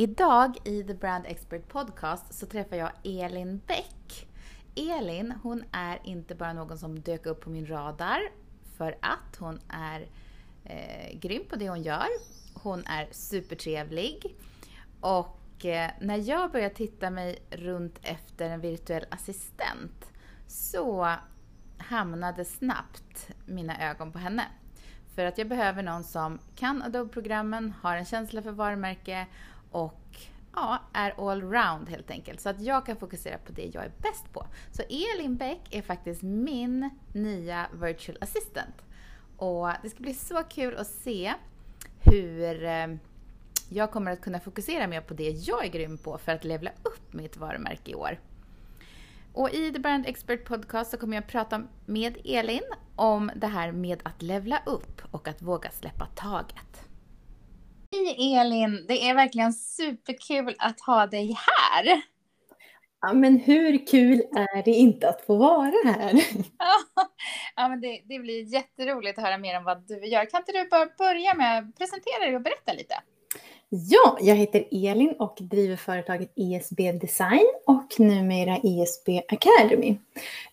Idag i The Brand Expert Podcast så träffar jag Elin Bäck. Elin, hon är inte bara någon som dök upp på min radar för att hon är eh, grym på det hon gör. Hon är supertrevlig och Eh, när jag började titta mig runt efter en virtuell assistent så hamnade snabbt mina ögon på henne. För att jag behöver någon som kan Adobe-programmen, har en känsla för varumärke och ja, är allround helt enkelt. Så att jag kan fokusera på det jag är bäst på. Så Elin Bäck är faktiskt min nya virtual assistant. Och det ska bli så kul att se hur eh, jag kommer att kunna fokusera mer på det jag är grym på för att levla upp mitt varumärke i år. Och i The Brand Expert Podcast så kommer jag prata med Elin om det här med att levla upp och att våga släppa taget. Hej Elin! Det är verkligen superkul att ha dig här. Ja, men hur kul är det inte att få vara här? ja, men det, det blir jätteroligt att höra mer om vad du gör. Kan inte du bara börja med att presentera dig och berätta lite? Ja, jag heter Elin och driver företaget ESB Design och numera ESB Academy.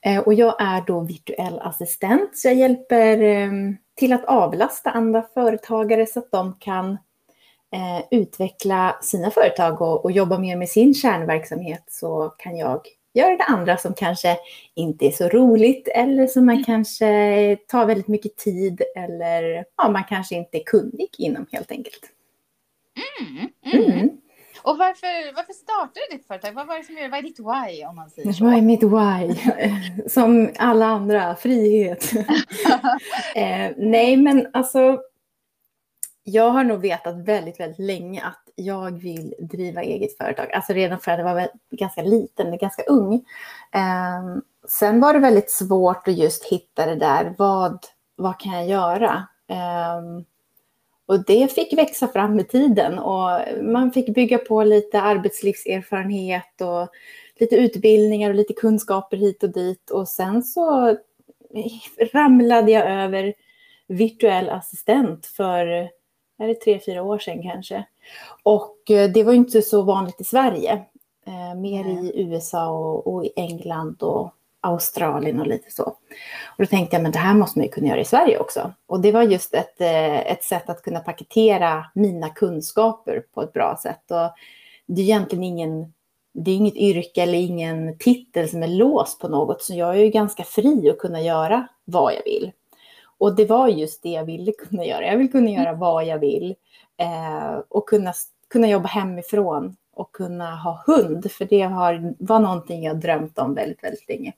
Eh, och jag är då virtuell assistent, så jag hjälper ehm, till att avlasta andra företagare så att de kan eh, utveckla sina företag och, och jobba mer med sin kärnverksamhet så kan jag göra det andra som kanske inte är så roligt eller som man mm. kanske tar väldigt mycket tid eller ja, man kanske inte är kunnig inom helt enkelt. Mm, mm. Mm. Och varför, varför startade du ditt företag? Vad var det som gjorde, vad är ditt why om man säger så? Vad är mitt why? som alla andra, frihet. eh, nej men alltså, jag har nog vetat väldigt, väldigt länge att jag vill driva eget företag. Alltså redan för att jag var ganska liten, ganska ung. Eh, sen var det väldigt svårt att just hitta det där, vad, vad kan jag göra? Eh, och det fick växa fram med tiden och man fick bygga på lite arbetslivserfarenhet och lite utbildningar och lite kunskaper hit och dit. Och sen så ramlade jag över virtuell assistent för är det tre, fyra år sedan kanske. Och eh, det var inte så vanligt i Sverige. Eh, mer i USA och, och i England och Australien och lite så. Och då tänkte jag, men det här måste man ju kunna göra i Sverige också. Och det var just ett, eh, ett sätt att kunna paketera mina kunskaper på ett bra sätt. Och det är egentligen ingen, det är inget yrke eller ingen titel som är låst på något, så jag är ju ganska fri att kunna göra vad jag vill. Och det var just det jag ville kunna göra. Jag vill kunna göra vad jag vill eh, och kunna, kunna jobba hemifrån och kunna ha hund, för det har, var någonting jag drömt om väldigt, väldigt länge.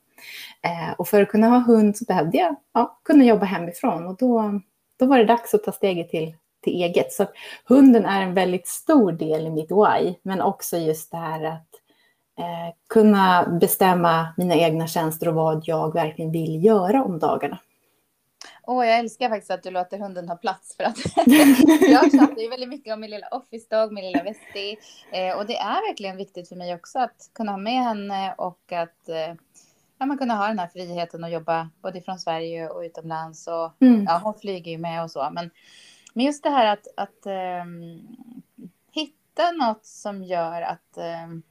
Eh, och för att kunna ha hund så behövde jag ja, kunna jobba hemifrån och då, då var det dags att ta steget till, till eget. Så hunden är en väldigt stor del i mitt why, men också just det här att eh, kunna bestämma mina egna tjänster och vad jag verkligen vill göra om dagarna. Åh, jag älskar faktiskt att du låter hunden ha plats för att jag tjatar ju väldigt mycket om min lilla office dog, min lilla Vesti. Eh, och det är verkligen viktigt för mig också att kunna ha med henne och att eh, ja, man kunna ha den här friheten att jobba både från Sverige och utomlands. Och, mm. ja, hon flyger ju med och så. Men, men just det här att, att um, hitta något som gör att, um,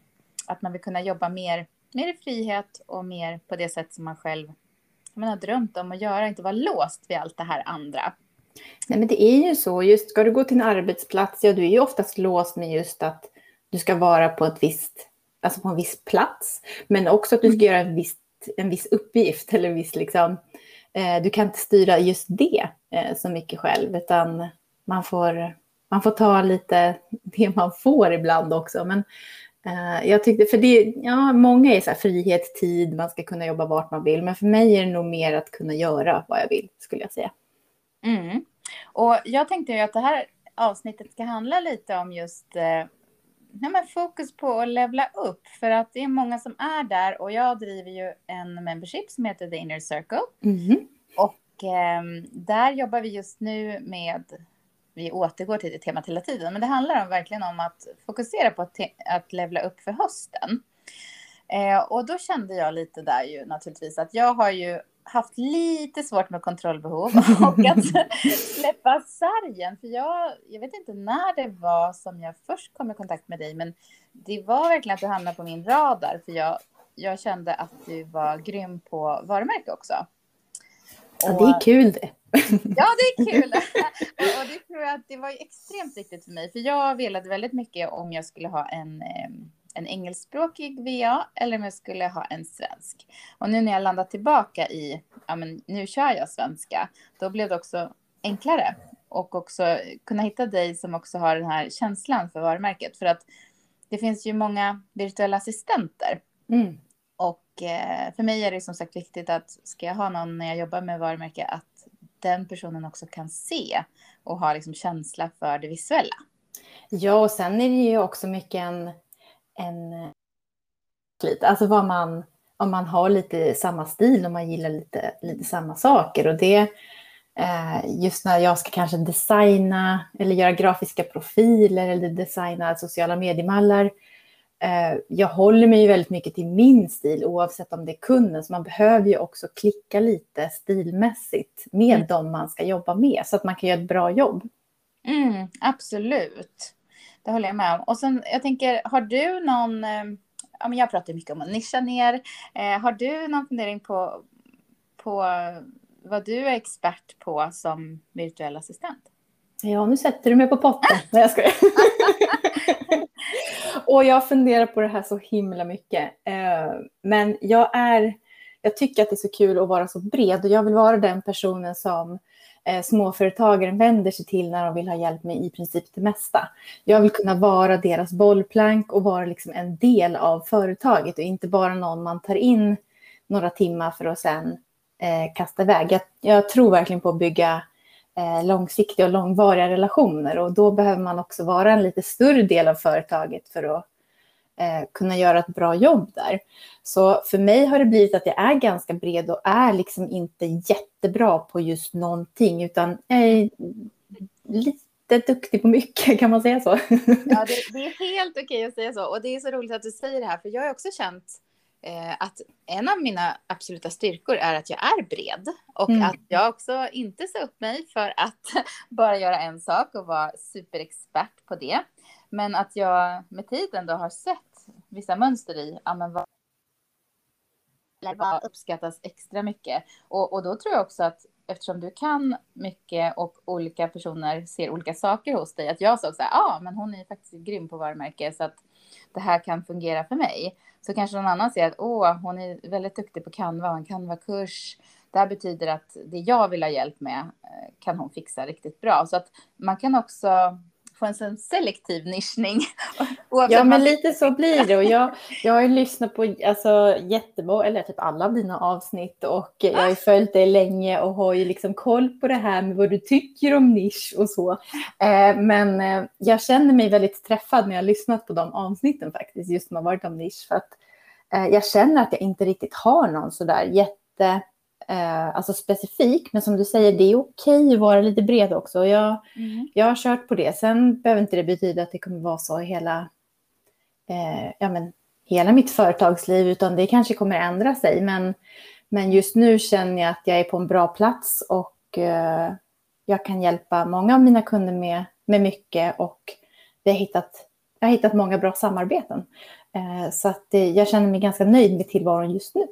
att man vill kunna jobba mer, mer i frihet och mer på det sätt som man själv man har drömt om att göra, inte vara låst vid allt det här andra. Nej, men det är ju så. Just ska du gå till en arbetsplats, ja, du är ju oftast låst med just att du ska vara på ett visst, alltså på en viss plats, men också att du ska mm. göra en viss, en viss uppgift eller en viss liksom, eh, du kan inte styra just det eh, så mycket själv, utan man får, man får ta lite det man får ibland också. Men jag tyckte, för det, ja, många är så här frihet, tid, man ska kunna jobba vart man vill. Men för mig är det nog mer att kunna göra vad jag vill, skulle jag säga. Mm. Och jag tänkte ju att det här avsnittet ska handla lite om just eh, ja, fokus på att levla upp. För att det är många som är där och jag driver ju en membership som heter The Inner Circle. Mm. Och eh, där jobbar vi just nu med, vi återgår till det temat hela tiden, men det handlar om, verkligen om att fokusera på att, att levla upp för hösten. Eh, och då kände jag lite där ju naturligtvis att jag har ju haft lite svårt med kontrollbehov och att släppa sargen. För jag, jag vet inte när det var som jag först kom i kontakt med dig, men det var verkligen att du hamnade på min radar, för jag, jag kände att du var grym på varumärke också. Ja, det är kul det. Ja, det är kul. och det tror jag att det var extremt viktigt för mig, för jag velade väldigt mycket om jag skulle ha en en engelskspråkig VA eller om jag skulle ha en svensk. Och nu när jag landat tillbaka i, ja men nu kör jag svenska, då blev det också enklare. Och också kunna hitta dig som också har den här känslan för varumärket. För att det finns ju många virtuella assistenter. Mm. Och eh, för mig är det som sagt viktigt att ska jag ha någon när jag jobbar med varumärke att den personen också kan se och ha liksom känsla för det visuella. Ja, och sen är det ju också mycket en en eh, lite, alltså vad man, om man har lite samma stil och man gillar lite, lite samma saker. Och det, eh, just när jag ska kanske designa eller göra grafiska profiler eller designa sociala mediemallar. Eh, jag håller mig ju väldigt mycket till min stil oavsett om det är kunden. Så man behöver ju också klicka lite stilmässigt med mm. dem man ska jobba med så att man kan göra ett bra jobb. Mm, absolut. Det håller jag med om. Och sen, jag tänker, har du någon... Eh, ja, men jag pratar mycket om att nischa ner. Eh, har du någon fundering på, på vad du är expert på som virtuell assistent? Ja, nu sätter du mig på potten. Nej, jag skojar. och jag funderar på det här så himla mycket. Eh, men jag är... Jag tycker att det är så kul att vara så bred och jag vill vara den personen som eh, småföretagaren vänder sig till när de vill ha hjälp med i princip det mesta. Jag vill kunna vara deras bollplank och vara liksom en del av företaget och inte bara någon man tar in några timmar för att sen eh, kasta iväg. Jag, jag, tror verkligen på att bygga eh, Eh, långsiktiga och långvariga relationer och då behöver man också vara en lite större del av företaget för att eh, kunna göra ett bra jobb där. Så för mig har det blivit att jag är ganska bred och är liksom inte jättebra på just någonting, utan jag är lite duktig på mycket, kan man säga så? Ja, det, det är helt okej att säga så. Och det är så roligt att du säger det här, för jag har också känt att en av mina absoluta styrkor är att jag är bred och mm. att jag också inte sa upp mig för att bara göra en sak och vara superexpert på det. Men att jag med tiden då har sett vissa mönster i ja, men vad, vad uppskattas extra mycket. Och, och då tror jag också att eftersom du kan mycket och olika personer ser olika saker hos dig, att jag såg så här, ja, ah, men hon är faktiskt grym på varumärke så att det här kan fungera för mig. Så kanske någon annan ser att åh, hon är väldigt duktig på Canva, en Canva-kurs. Det här betyder att det jag vill ha hjälp med eh, kan hon fixa riktigt bra. Så att man kan också få en sån selektiv nischning. ja, men lite så blir det. Och jag, jag har ju lyssnat på alltså, jättemånga, eller typ alla dina avsnitt och jag har ju följt dig länge och har ju liksom koll på det här med vad du tycker om nisch och så. Eh, men eh, jag känner mig väldigt träffad när jag har lyssnat på de avsnitten faktiskt, just som har varit om nisch. För att eh, jag känner att jag inte riktigt har någon sådär jätte eh, alltså specifik, men som du säger, det är okej att vara lite bred också. Jag, mm. jag har kört på det. Sen behöver inte det betyda att det kommer vara så hela, eh, ja, men, hela mitt företagsliv, utan det kanske kommer ändra sig. Men, men just nu känner jag att jag är på en bra plats och eh, jag kan hjälpa många av mina kunder med, med mycket och vi har hittat, jag har hittat många bra samarbeten. Eh, så att jag känner mig ganska nöjd med tillvaron just nu.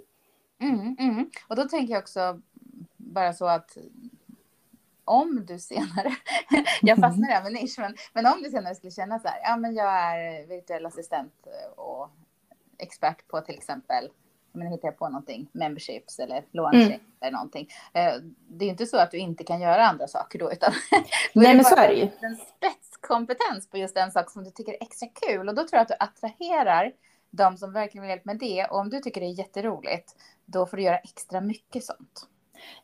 Mm, mm. Och då tänker jag också bara så att om du senare, jag fastnar med nisch, men, men om du senare skulle känna så här, ja men jag är virtuell assistent och expert på till exempel, men hittar jag på någonting, memberships eller launching mm. eller någonting. Eh, det är inte så att du inte kan göra andra saker då, utan då Nej, är men så är det ju. en spetskompetens på just den sak som du tycker är extra kul och då tror jag att du attraherar de som verkligen vill hjälpa med det. Och om du tycker det är jätteroligt, då får du göra extra mycket sånt.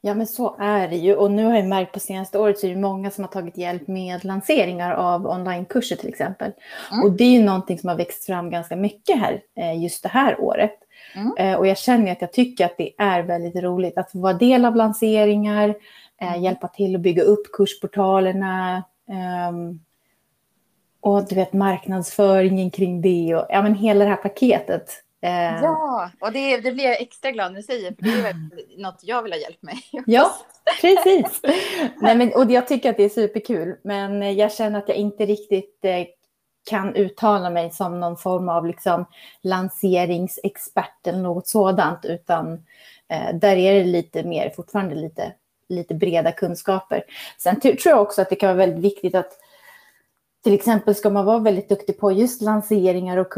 Ja, men så är det ju. Och nu har jag märkt på senaste året så är det många som har tagit hjälp med lanseringar av onlinekurser till exempel. Mm. Och det är ju någonting som har växt fram ganska mycket här eh, just det här året. Mm. Eh, och jag känner att jag tycker att det är väldigt roligt att få vara del av lanseringar, mm. hjälpa till att bygga upp kursportalerna, ehm, och du vet marknadsföringen kring det och ja, men hela det här paketet. Eh, ja, och det, det blir jag extra glad när du säger, för det är något jag vill ha hjälp med. Ja, precis. Nej, men, och jag tycker att det är superkul, men jag känner att jag inte riktigt eh, kan uttala mig som någon form av liksom, lanseringsexpert eller något sådant, utan eh, där är det lite mer, fortfarande lite, lite breda kunskaper. Sen tror jag också att det kan vara väldigt viktigt att till exempel ska man vara väldigt duktig på just lanseringar och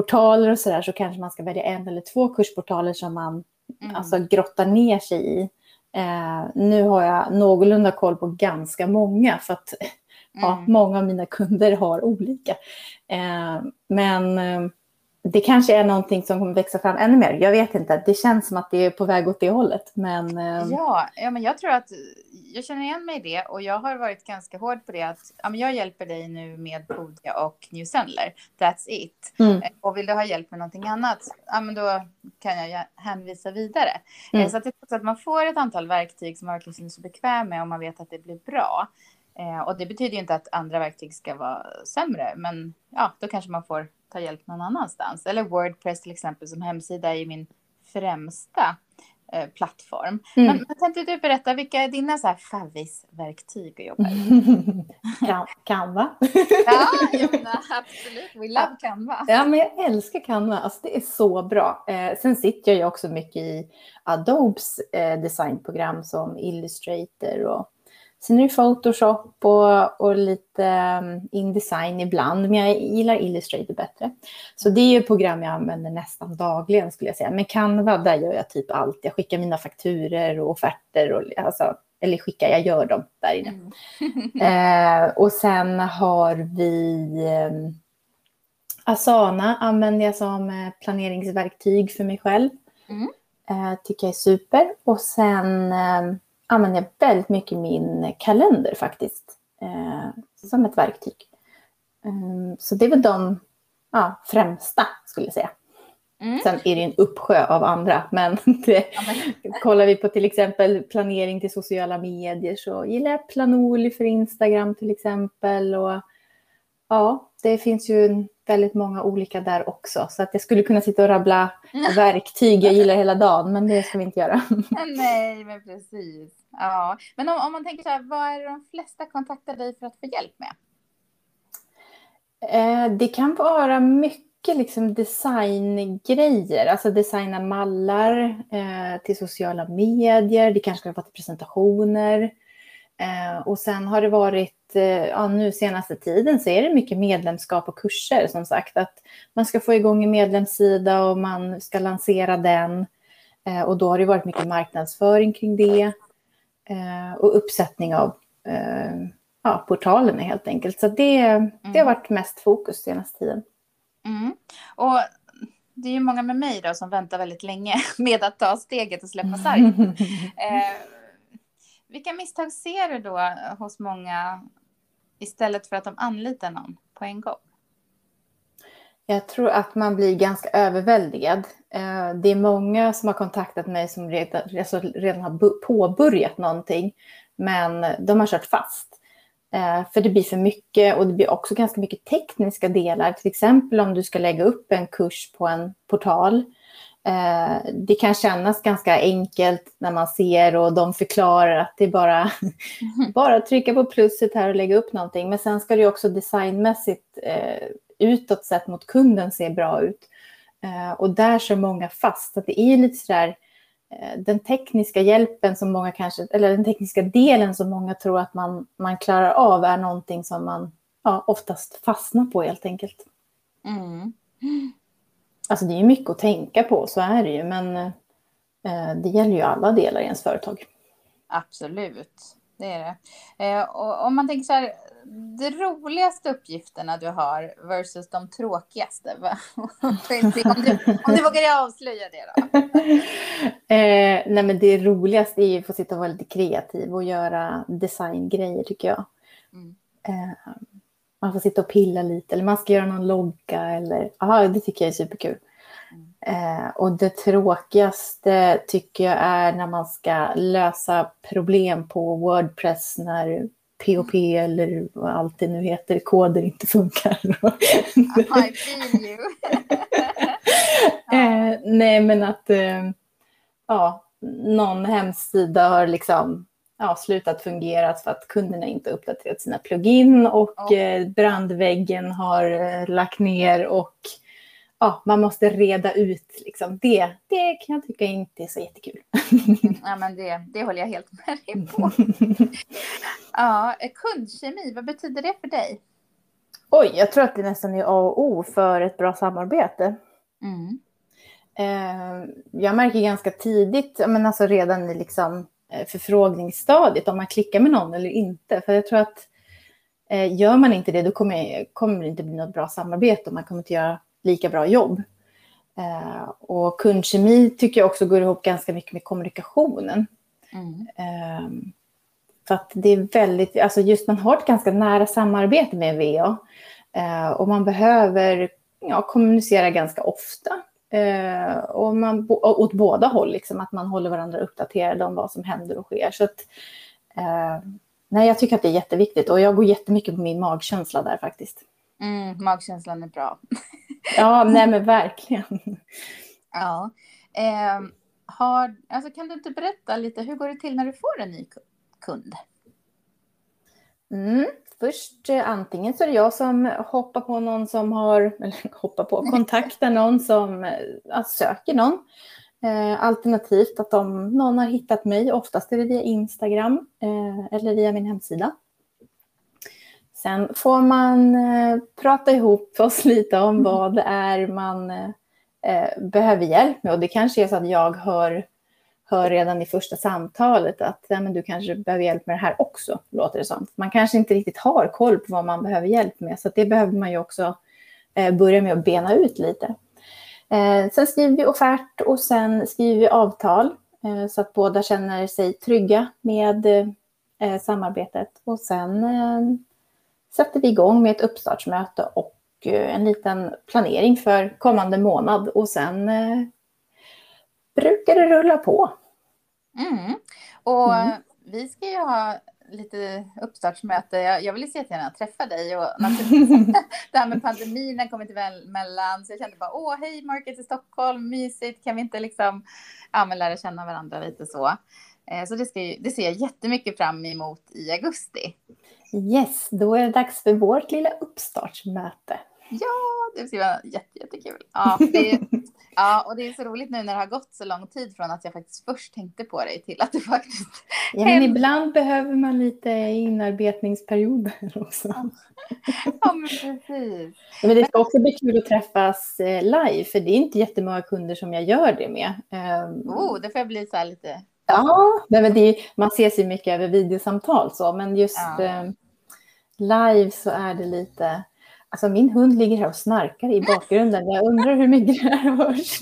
kursportaler och så där så kanske man ska välja en eller två kursportaler som man mm. alltså, grottar ner sig i. Eh, nu har jag någorlunda koll på ganska många för att mm. ja, många av mina kunder har olika. Eh, men eh, det kanske är någonting som kommer växa fram ännu mer. Jag vet inte. Det känns som att det är på väg åt det hållet. Men, eh, ja, ja, men jag tror att jag känner igen mig i det och jag har varit ganska hård på det att ja, men jag hjälper dig nu med Podia och New Sendler. That's it. Mm. Eh, och vill du ha hjälp med någonting annat, ja, men då kan jag hänvisa vidare. Eh, mm. Så att, det, att man får ett antal verktyg som man verkligen känner sig bekväm med och man vet att det blir bra. Eh, och det betyder inte att andra verktyg ska vara sämre, men ja, då kanske man får ta hjälp någon annanstans. Eller Wordpress till exempel som hemsida är min främsta eh, plattform. Mm. Men, men inte du berätta, vilka är dina så här favvisverktyg att jobba i? Canva. ja, absolut. We love Canva. Ja, men jag älskar Canva. Alltså, det är så bra. Eh, sen sitter jag ju också mycket i Adobes eh, designprogram som Illustrator och Sen är det Photoshop och, och lite um, Indesign ibland, men jag gillar Illustrator bättre. Så det är ju program jag använder nästan dagligen skulle jag säga. Men Canva, där gör jag typ allt. Jag skickar mina fakturer och offerter, och, alltså, eller skickar, jag gör dem där inne. Mm. eh, och sen har vi eh, Asana använder jag som eh, planeringsverktyg för mig själv. Mm. Eh, tycker jag är super. Och sen ehm, använder jag väldigt mycket min kalender faktiskt. Eh, som ett verktyg. Um, så det är väl de ja, främsta skulle jag säga. Mm. Sen är det en uppsjö av andra, men, det, kollar vi på till exempel planering till sociala medier så gillar jag Planoli för Instagram till exempel. Och, ja, det finns ju väldigt många olika där också. Så att jag skulle kunna sitta och rabbla verktyg jag gillar hela dagen, men det ska vi inte göra. Nej, men precis. Ja, men om, om man tänker så här, vad är det de flesta kontaktar dig för att få hjälp med? Eh, det kan vara mycket liksom designgrejer, alltså designa mallar eh, till sociala medier. Det kanske har vara presentationer. Eh, och sen har det varit, eh, ja, nu senaste tiden så är det mycket medlemskap och kurser som sagt. Att man ska få igång en medlemssida och man ska lansera den. Eh, och då har det varit mycket marknadsföring kring det. Eh, och uppsättning av eh, ja, portalerna helt enkelt. Så det, mm. det har mm. varit mest fokus senaste tiden. Mm. Och det är ju många med mig då som väntar väldigt länge med att ta steget och släppa sargen. eh, vilka misstag ser du då hos många istället för att de anlitar någon på en gång? Jag tror att man blir ganska överväldigad. Eh, det är många som har kontaktat mig som redan, alltså redan har påbörjat någonting, men de har kört fast. Eh, för det blir för mycket och det blir också ganska mycket tekniska delar. Till exempel om du ska lägga upp en kurs på en portal. Eh, det kan kännas ganska enkelt när man ser och de förklarar att det är bara, bara trycka på plusset här och lägga upp någonting. Men sen ska det också designmässigt utåt sett mot kunden ser bra ut. Eh, och där så många fast. Att det är lite sådär eh, den tekniska hjälpen som många kanske, eller den tekniska delen som många tror att man, man klarar av är någonting som man ja, oftast fastnar på helt enkelt. Mm. Alltså det är mycket att tänka på, så är det ju, men eh, det gäller ju alla delar i ens företag. Absolut. Det är det. Eh, och om man tänker så här, de roligaste uppgifterna du har versus de tråkigaste. om, du, om du vågar avslöja det då? eh, nej men det roligaste är ju att få sitta och vara lite kreativ och göra designgrejer tycker jag. Mm. Eh, man får sitta och pilla lite eller man ska göra någon logga eller, ja det tycker jag är superkul. Eh, och det tråkigaste tycker jag är när man ska lösa problem på Wordpress när POP eller vad allt det nu heter, koder inte funkar. I feel you. eh, nej, men att eh, ja, någon hemsida har liksom ja, slutat fungera för att kunderna inte uppdaterat sina plugin och oh. brandväggen har eh, lagt ner och ja, man måste reda ut liksom. det. Det kan jag tycka inte är så jättekul. ja, men det, det håller jag helt med dig på. ja, kundkemi, vad betyder det för dig? Oj, jag tror att det nästan är A och O för ett bra samarbete. Mm. Eh, jag märker ganska tidigt, men alltså redan i liksom eh, förfrågningsstadiet, om man klickar med någon eller inte. För jag tror att eh, gör man inte det, då kommer, kommer det inte bli något bra samarbete och man kommer inte göra lika bra jobb. Eh, och kundkemi tycker jag också går ihop ganska mycket med kommunikationen. Mm. Eh, för att det är väldigt, alltså just man har ett ganska nära samarbete med VA. Eh, och man behöver ja, kommunicera ganska ofta. Eh, och man, åt båda håll, liksom, att man håller varandra uppdaterade om vad som händer och sker. Så att, eh, nej, jag tycker att det är jätteviktigt och jag går jättemycket på min magkänsla där faktiskt. Mm, magkänslan är bra. Ja, nej men verkligen. Ja. Eh, har, alltså kan du inte berätta lite, hur går det till när du får en ny kund? Mm, först eh, antingen så är det jag som hoppar på någon som har, eller hoppar på, kontaktar någon som eh, söker någon. Eh, alternativt att om någon har hittat mig, oftast är det via Instagram eh, eller via min hemsida. Sen får man eh, prata ihop oss lite om mm. vad det är man eh, behöver hjälp med. Och det kanske är så att jag hör, hör redan i första samtalet att ja, men du kanske behöver hjälp med det här också, låter det som. Man kanske inte riktigt har koll på vad man behöver hjälp med, så det behöver man ju också eh, börja med att bena ut lite. Eh, sen skriver vi offert och sen skriver vi avtal eh, så att båda känner sig trygga med eh, samarbetet. Och sen sätter vi igång med ett uppstartsmöte och eh, en liten planering för kommande månad och sen eh, brukar det rulla på. Mm. Och mm. vi ska ju ha lite uppstartsmöte. Jag, jag ju jättegärna träffa dig och det här med pandemin har kommit emellan så jag kände bara åh hej Market i Stockholm, mysigt, kan vi inte liksom ja, men lära känna varandra lite så. Eh, så det, ska, det ser jag jättemycket fram emot i augusti. Yes, då är det dags för vårt lilla uppstartsmöte. Ja, det ska vara jätte, jättekul. Ja, det är, ja, och det är så roligt nu när det har gått så lång tid från att jag faktiskt först tänkte på dig till att det faktiskt Ja, men ibland behöver man lite inarbetningsperioder också. Ja, men precis. Men det ska också bli kul att träffas eh, live, för det är inte jättemånga kunder som jag gör det med. Ehm, oh, det får jag bli så här lite Ja, men det man ses ju mycket över videosamtal så, men just ja. eh, live så är det lite... Alltså min hund ligger här och snarkar i bakgrunden. Jag undrar hur mycket det här hörs.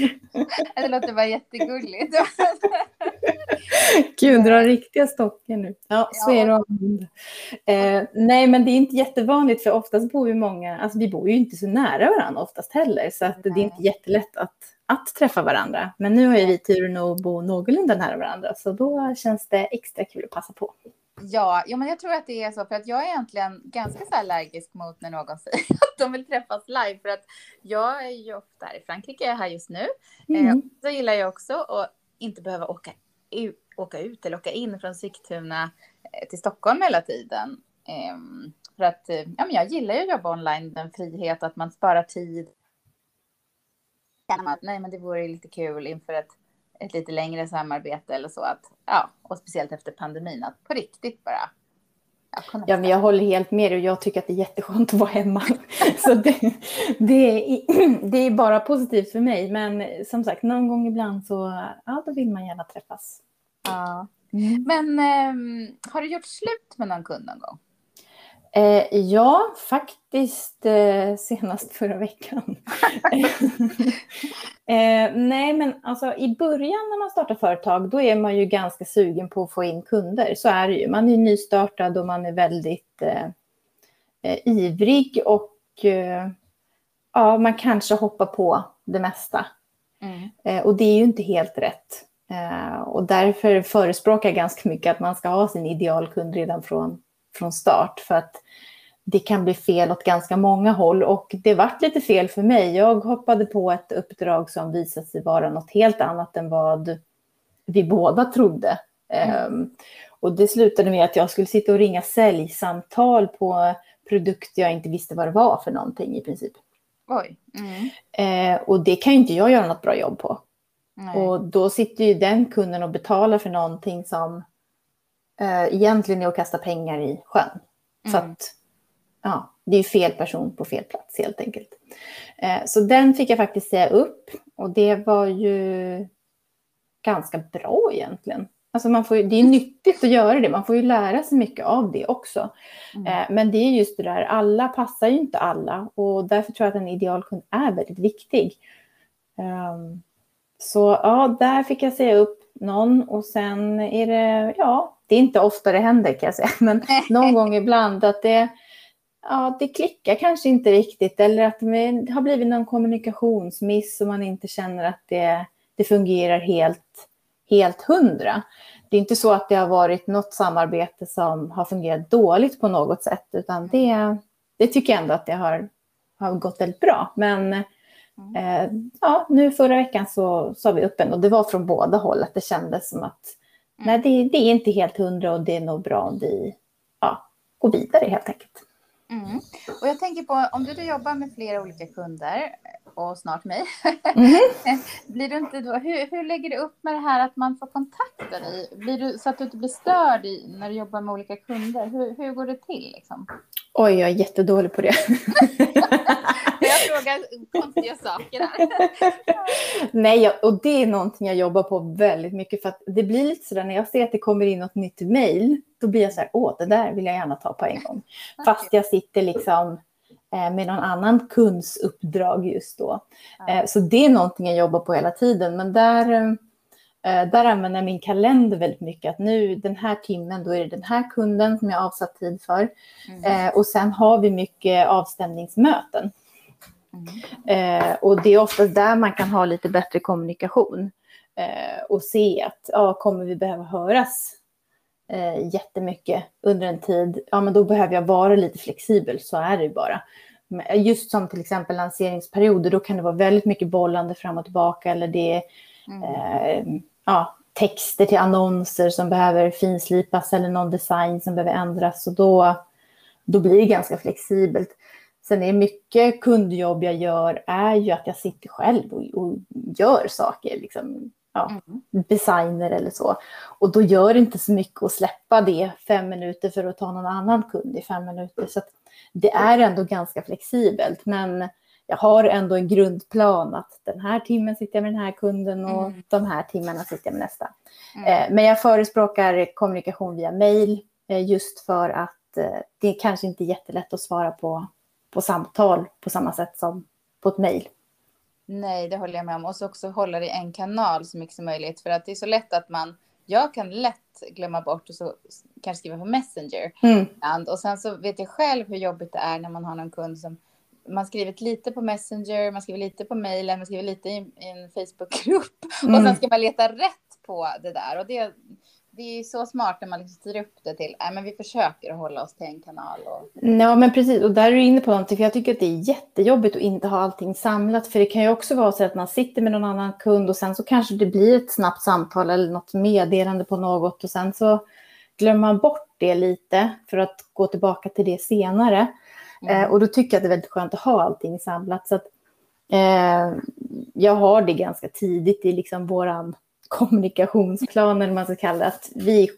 Det låter bara jättegulligt. Gud, dra riktiga stocken nu. Ja, så ja. är det. Eh, nej, men det är inte jättevanligt för oftast bor ju många, alltså vi bor ju inte så nära varandra oftast heller, så att det är inte jättelätt att att träffa varandra. Men nu har ju vi turen att bo någorlunda nära varandra, så då känns det extra kul att passa på. Ja, ja, men jag tror att det är så, för att jag är egentligen ganska så allergisk mot när någon säger att de vill träffas live, för att jag är ju ofta här i Frankrike, jag är här just nu. Mm. Eh, så gillar jag också att inte behöva åka ut, åka ut eller åka in från Sigtuna eh, till Stockholm hela tiden. Eh, för att eh, ja, men jag gillar ju att jobba online, den frihet, att man sparar tid känner att nej, men det vore lite kul inför ett, ett lite längre samarbete eller så att ja, och speciellt efter pandemin att på riktigt bara. Ja, men jag håller helt med och jag tycker att det är jätteskönt att vara hemma. så det, det, är, det är bara positivt för mig, men som sagt någon gång ibland så ja, då vill man gärna träffas. Ja, Mm. Men eh, har du gjort slut med någon kund någon gång? Eh, ja, faktiskt eh, senast förra veckan. eh, nej, men alltså i början när man startar företag, då är man ju ganska sugen på att få in kunder. Så är det ju. Man är nystartad och man är väldigt eh, eh, ivrig och eh, ja, man kanske hoppar på det mesta. Mm. och det är ju inte helt rätt. och därför förespråkar jag ganska mycket att man ska ha sin idealkund redan från från start för att det kan bli fel åt ganska många håll och det vart lite fel för mig. Jag hoppade på ett uppdrag som visade sig vara något helt annat än vad vi båda trodde. Mm. Um, och det slutade med att jag skulle sitta och ringa säljsamtal på produkter jag inte visste vad det var för någonting i princip. Oj. Mm. Uh, och det kan ju inte jag göra något bra jobb på. Nej. Och då sitter ju den kunden och betalar för någonting som eh, egentligen är att kasta pengar i sjön. Mm. Så att, ja, det är fel person på fel plats helt enkelt. Eh, så den fick jag faktiskt säga upp och det var ju ganska bra egentligen. Alltså man får ju, det är nyttigt att göra det, man får ju lära sig mycket av det också. Mm. Eh, men det är just det där, alla passar ju inte alla och därför tror jag att en idealkund är väldigt viktig. Um, så ja, där fick jag säga upp någon och sen är det, ja, det är inte ofta det händer kan jag säga, men någon gång ibland att det, ja, det klickar kanske inte riktigt eller att det har blivit någon kommunikationsmiss och man inte känner att det, det fungerar helt, helt hundra. Det är inte så att det har varit något samarbete som har fungerat dåligt på något sätt, utan det, det tycker jag ändå att det har, har gått väldigt bra. Men mm. eh, ja, nu förra veckan så sa vi upp en och det var från båda håll att det kändes som att Nej, det, det, är inte helt hundra och det är nog bra om vi ja, går vidare helt enkelt. Mm. Och jag tänker på om du jobbar med flera olika kunder och snart mig. Mm. blir du inte då, hur, hur lägger du upp med det här att man får kontakta dig? Blir du, så att du inte blir störd i, när du jobbar med olika kunder? Hur, hur går det till? Liksom? Oj, jag är jättedålig på det. jag frågar konstiga saker här. Nej, jag, och det är någonting jag jobbar på väldigt mycket för att det blir lite sådär när jag ser att det kommer in något nytt mejl, då blir jag så här, åh, det där vill jag gärna ta på en gång. Fast jag sitter liksom eh, med någon annan kundsuppdrag just då. Eh, så det är någonting jag jobbar på hela tiden, men där eh, där använder jag min kalender väldigt mycket. Att nu den här timmen, då är det den här kunden som jag avsatt tid för. Mm. och sen har vi mycket avstämningsmöten. Eh, och det är ofta där man kan ha lite bättre kommunikation och se att ja, kommer vi behöva höras eh, jättemycket under en tid, ja men då behöver jag vara lite flexibel, så är det ju bara. Just som till exempel lanseringsperioder, då kan det vara väldigt mycket bollande fram och tillbaka eller det är mm. eh, ja, texter till annonser som behöver finslipas eller någon design som behöver ändras och då, då blir det ganska flexibelt. Sen är mycket kundjobb jag gör är ju att jag sitter själv och, och gör saker, liksom, ja, mm. designer eller så. Och då gör det inte så mycket att släppa det fem minuter för att ta någon annan kund i fem minuter. Så det är ändå ganska flexibelt. Men jag har ändå en grundplan att den här timmen sitter jag med den här kunden och mm. de här timmarna sitter jag med nästa. Mm. Eh, men jag förespråkar kommunikation via mail eh, just för att eh, det kanske inte är jättelätt att svara på på samtal på samma sätt som på ett mejl. Nej, det håller jag med om. Och så också hålla det i en kanal så mycket som möjligt. För att det är så lätt att man, jag kan lätt glömma bort och så kanske skriva på Messenger. Mm. Och sen så vet jag själv hur jobbigt det är när man har någon kund som man skriver lite på Messenger, man skriver lite på mejlen, man skriver lite i, i en Facebookgrupp. Mm. Och sen ska man leta rätt på det där. Och det, det är så smart när man liksom styr upp det till, men vi försöker hålla oss till en kanal. Och... Ja men precis, och där är du inne på någonting, för jag tycker att det är jättejobbigt att inte ha allting samlat, för det kan ju också vara så att man sitter med någon annan kund och sen så kanske det blir ett snabbt samtal eller något meddelande på något och sen så glömmer man bort det lite för att gå tillbaka till det senare. Mm. Eh, och då tycker jag att det är väldigt skönt att ha allting samlat. Så att, eh, jag har det ganska tidigt i liksom våran kommunikationsplan, eller man ska kalla det, att vi,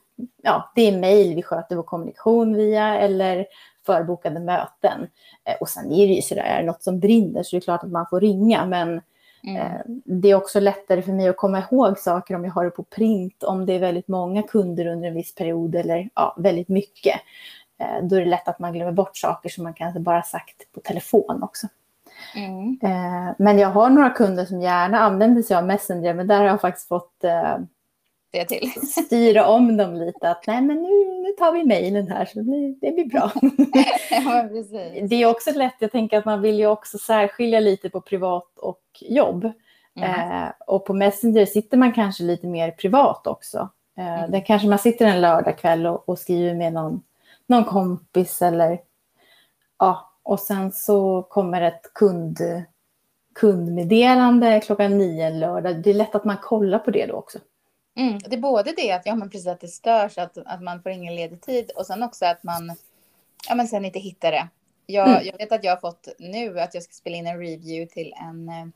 ja, det är mejl vi sköter vår kommunikation via eller förbokade möten. Eh, och sen är det ju så där, är det något som brinner så det är klart att man får ringa, men Mm. Det är också lättare för mig att komma ihåg saker om jag har det på print, om det är väldigt många kunder under en viss period eller ja, väldigt mycket. Då är det lätt att man glömmer bort saker som man kanske bara sagt på telefon också. Mm. Men jag har några kunder som gärna använder sig av Messenger, men där har jag faktiskt fått det till. styra om dem lite. Att nej, men nu, nu tar vi mejlen här så det blir, det blir bra. ja, det är också lätt, jag tänker att man vill ju också särskilja lite på privat och jobb. Mm. Eh, och på Messenger sitter man kanske lite mer privat också. Eh, mm. Där kanske man sitter en lördagkväll och, och skriver med någon, någon kompis eller ja, och sen så kommer ett kund, kundmeddelande klockan nio en lördag. Det är lätt att man kollar på det då också. Mm, det är både det att, ja, men precis att det störs, att, att man får ingen ledig tid och sen också att man ja, men sen inte hittar det. Jag, mm. jag vet att jag har fått nu att jag ska spela in en review till en, eh,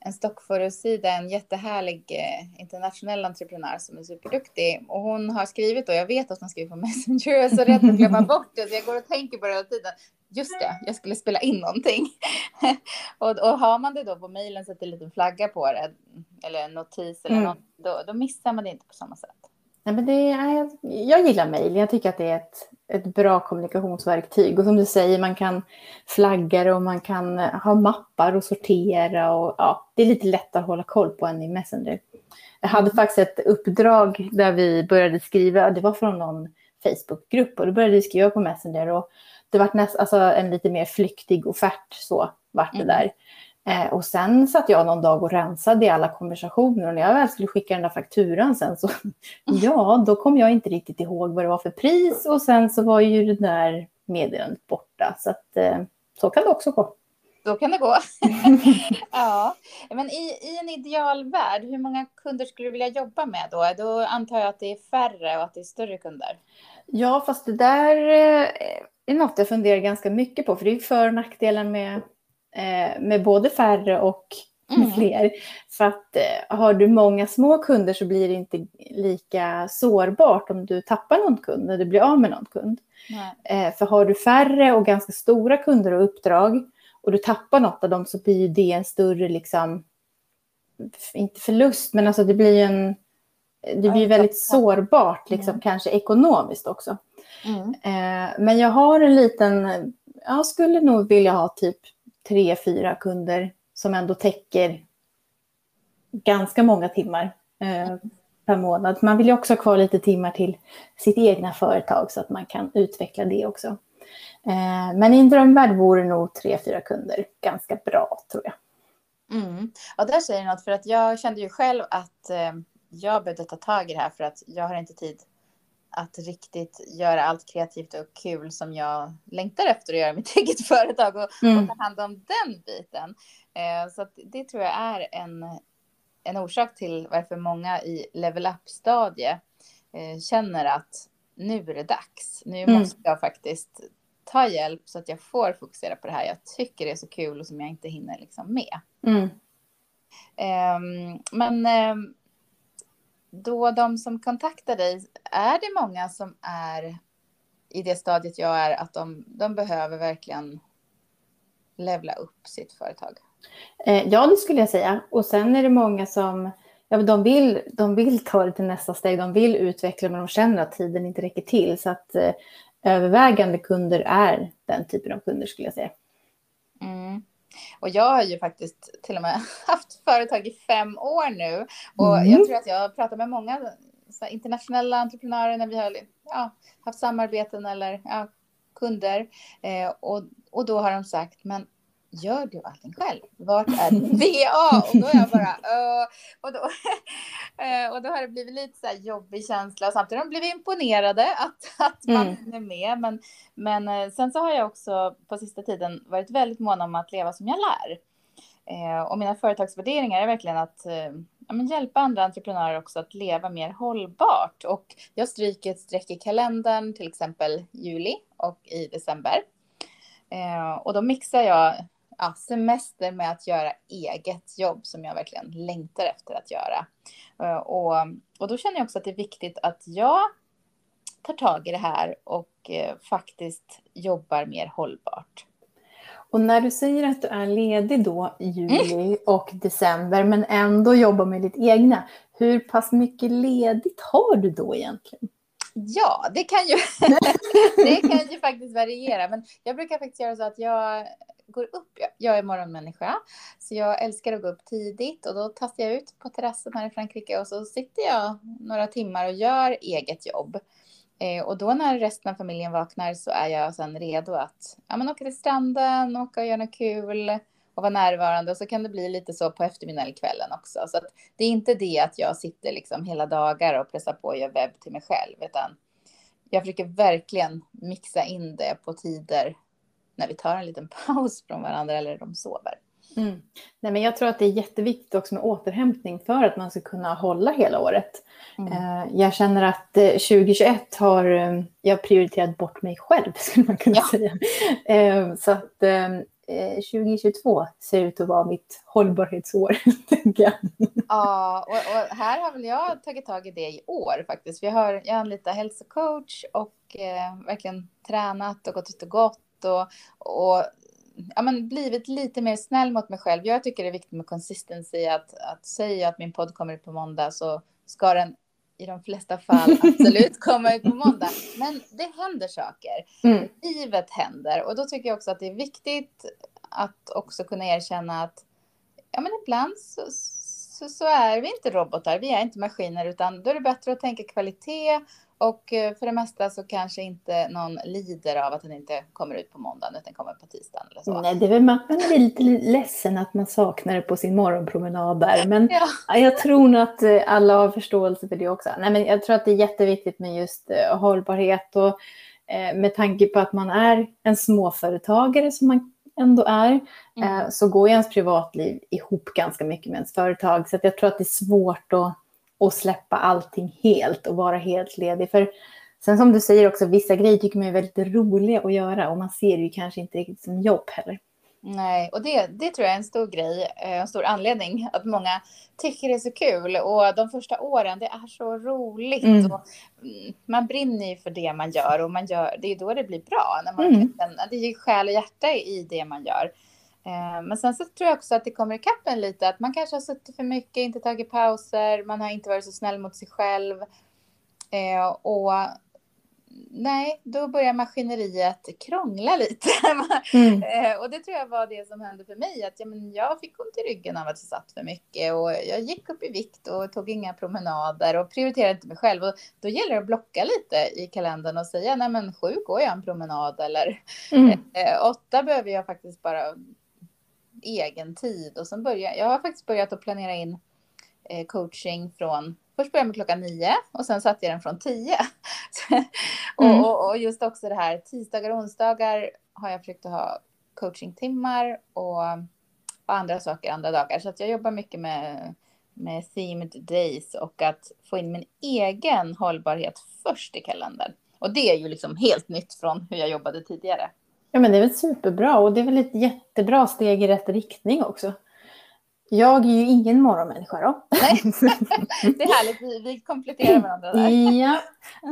en stockforussida, en jättehärlig eh, internationell entreprenör som är superduktig. Och hon har skrivit och jag vet att hon skriver på Messenger, jag är så rädd att glömma bort det, så jag går och tänker på det hela tiden just det, jag skulle spela in någonting. och, och har man det då på mejlen är en liten flagga på det, eller en notis eller mm. något, då, då missar man det inte på samma sätt. Nej, men det är, jag gillar mejl. Jag tycker att det är ett, ett bra kommunikationsverktyg. Och som du säger, man kan flagga det och man kan ha mappar och sortera. Och, ja, det är lite lättare att hålla koll på än i Messenger. Jag hade mm. faktiskt ett uppdrag där vi började skriva, det var från någon Facebookgrupp och då började vi skriva på Messenger. Och det var näst, alltså en lite mer flyktig offert så vart det mm. där. Eh, och sen satt jag någon dag och rensade i alla konversationer och när jag väl skulle skicka den där fakturan sen så ja, då kom jag inte riktigt ihåg vad det var för pris och sen så var ju det där meddelandet borta. Så att eh, så kan det också gå. Så kan det gå. ja, men i, i en idealvärld, hur många kunder skulle du vilja jobba med då? Då antar jag att det är färre och att det är större kunder. Ja, fast det där eh, är något jag funderar ganska mycket på, för det är för och nackdelen med, med både färre och mm. fler. För att eh, har du många små kunder så blir det inte lika sårbart om du tappar någon kund när du blir av med någon kund. Eh, för har du färre och ganska stora kunder och uppdrag och du tappar något av dem så blir det en större, liksom, inte förlust, men alltså det blir en det blir väldigt sårbart, liksom, mm. kanske ekonomiskt också. Mm. Eh, men jag har en liten, jag skulle nog vilja ha typ tre, fyra kunder som ändå täcker ganska många timmar eh, per månad. Man vill ju också ha kvar lite timmar till sitt egna företag så att man kan utveckla det också. Eh, men i en drömvärld vore nog tre, fyra kunder ganska bra tror jag. Mm. Ja, där säger du något för att jag kände ju själv att eh, jag behövde ta tag i det här för att jag har inte tid att riktigt göra allt kreativt och kul som jag längtar efter att göra mitt eget företag och, mm. och ta hand om den biten. Eh, så det tror jag är en, en orsak till varför många i level up-stadie eh, känner att nu är det dags. Nu mm. måste jag faktiskt ta hjälp så att jag får fokusera på det här jag tycker det är så kul och som jag inte hinner liksom med. Mm. Eh, men ehm, då de som kontaktar dig, är det många som är i det stadiet jag är, att de, de behöver verkligen levla upp sitt företag? Eh, ja, det skulle jag säga. Och sen är det många som ja, de, vill, de vill ta det till nästa steg, de vill utveckla, men de känner att tiden inte räcker till. Så att eh, övervägande kunder är den typen av kunder, skulle jag säga. Mm. Och jag har ju faktiskt till och med haft företag i fem år nu. Och mm. jag tror att jag har pratat med många internationella entreprenörer när vi har ja, haft samarbeten eller ja, kunder. Eh, och, och då har de sagt, men gör du allting själv? Vart är din VA? Och då är jag bara, uh, och, då, uh, och då har det blivit lite så här jobbig känsla och samtidigt har de blivit imponerade att, att man mm. är med. Men, men uh, sen så har jag också på sista tiden varit väldigt mån om att leva som jag lär. Uh, och mina företagsvärderingar är verkligen att ja, men hjälpa andra entreprenörer också att leva mer hållbart. Och jag stryker ett streck i kalendern, till exempel juli och i december. och då mixar jag ja, semester med att göra eget jobb som jag verkligen längtar efter att göra. Eh, och, och då känner jag också att det är viktigt att jag tar tag i det här och eh, faktiskt jobbar mer hållbart. Och när du säger att du är ledig då i juli mm. och december men ändå jobbar med ditt egna, hur pass mycket ledigt har du då egentligen? Ja, det kan ju, det kan ju faktiskt variera. Men jag brukar faktiskt göra så att jag går upp. Jag är morgonmänniska, så jag älskar att gå upp tidigt och då tastar jag ut på terrassen här i Frankrike och så sitter jag några timmar och gör eget jobb. Eh, och då när resten av familjen vaknar så är jag sen redo att ja, men åka till stranden, åka och göra något kul och vara närvarande. Och så kan det bli lite så på eftermiddagen eller kvällen också. Så det är inte det att jag sitter liksom hela dagar och pressar på och gör webb till mig själv, utan jag försöker verkligen mixa in det på tider när vi tar en liten paus från varandra eller de sover. Mm. Nej, men jag tror att det är jätteviktigt också med återhämtning för att man ska kunna hålla hela året. Mm. Eh, jag känner att 2021 eh, har eh, jag prioriterat bort mig själv, skulle man kunna ja. säga. Så att 2022 ser ut att vara mitt hållbarhetsår, tänker jag. Ja, och, och, här har väl jag tagit tag i det i år faktiskt. Vi har, jag anlitar hälsocoach och eh, verkligen tränat och gått ut och gått och, och ja, men blivit lite mer snäll mot mig själv. Jag tycker det är viktigt med consistency, att, att säga att min podd kommer ut på måndag så ska den i de flesta fall absolut komma ut på måndag. Men det händer saker. Mm. Livet händer och då tycker jag också att det är viktigt att också kunna erkänna att ja, men ibland så, så, så är vi inte robotar, vi är inte maskiner, utan då är det bättre att tänka kvalitet och eh, för det mesta så kanske inte någon lider av att den inte kommer ut på måndagen utan kommer på tisdagen eller så. Nej, det är väl att man är lite ledsen att man saknar det på sin morgonpromenad där. Men ja. jag tror nog att eh, alla har förståelse för det också. Nej, men jag tror att det är jätteviktigt med just eh, hållbarhet och med tanke på att man är en småföretagare som man ändå är, mm. så går ju ens privatliv ihop ganska mycket med ens företag. Så jag tror att det är svårt att och släppa allting helt och vara helt ledig. För sen som du säger också, vissa grejer tycker man är väldigt roliga att göra och man ser det ju kanske inte riktigt som jobb heller. Nej, och det, det tror jag är en stor grej, eh, en stor anledning att många tycker det är så kul. Och de första åren, det är så roligt. Mm. Och mm, man brinner ju för det man gör och man gör, det är då det blir bra. När man mm. det är själ och hjärta i det man gör. Eh, men sen så tror jag också att det kommer ikapp en lite, att man kanske har suttit för mycket, inte tagit pauser, man har inte varit så snäll mot sig själv. Eh, och nej, då börjar maskineriet krångla lite. Mm. Eh, och det tror jag var det som hände för mig, att ja, men jag fick ont i ryggen av att jag satt för mycket och jag gick upp i vikt och tog inga promenader och prioriterade inte mig själv. Och då gäller det att blocka lite i kalendern och säga, nej men sju går jag en promenad eller mm. åtta behöver jag faktiskt bara egen tid. Och sen börjar, jag har faktiskt börjat att planera in eh, coaching från, först började jag med klockan nio och sen satte jag den från tio. mm. och, och, just också det här, tisdagar och onsdagar har jag försökt att ha coachingtimmar och, och andra saker andra dagar. Så att jag jobbar mycket med med themed days och att få in min egen hållbarhet först i kalendern. Och det är ju liksom helt nytt från hur jag jobbade tidigare. Ja, men det är väl superbra och det är väl ett jättebra steg i rätt riktning också. Jag är ju ingen morgonmänniska då. Nej, det är härligt, vi, vi kompletterar varandra där. Ja,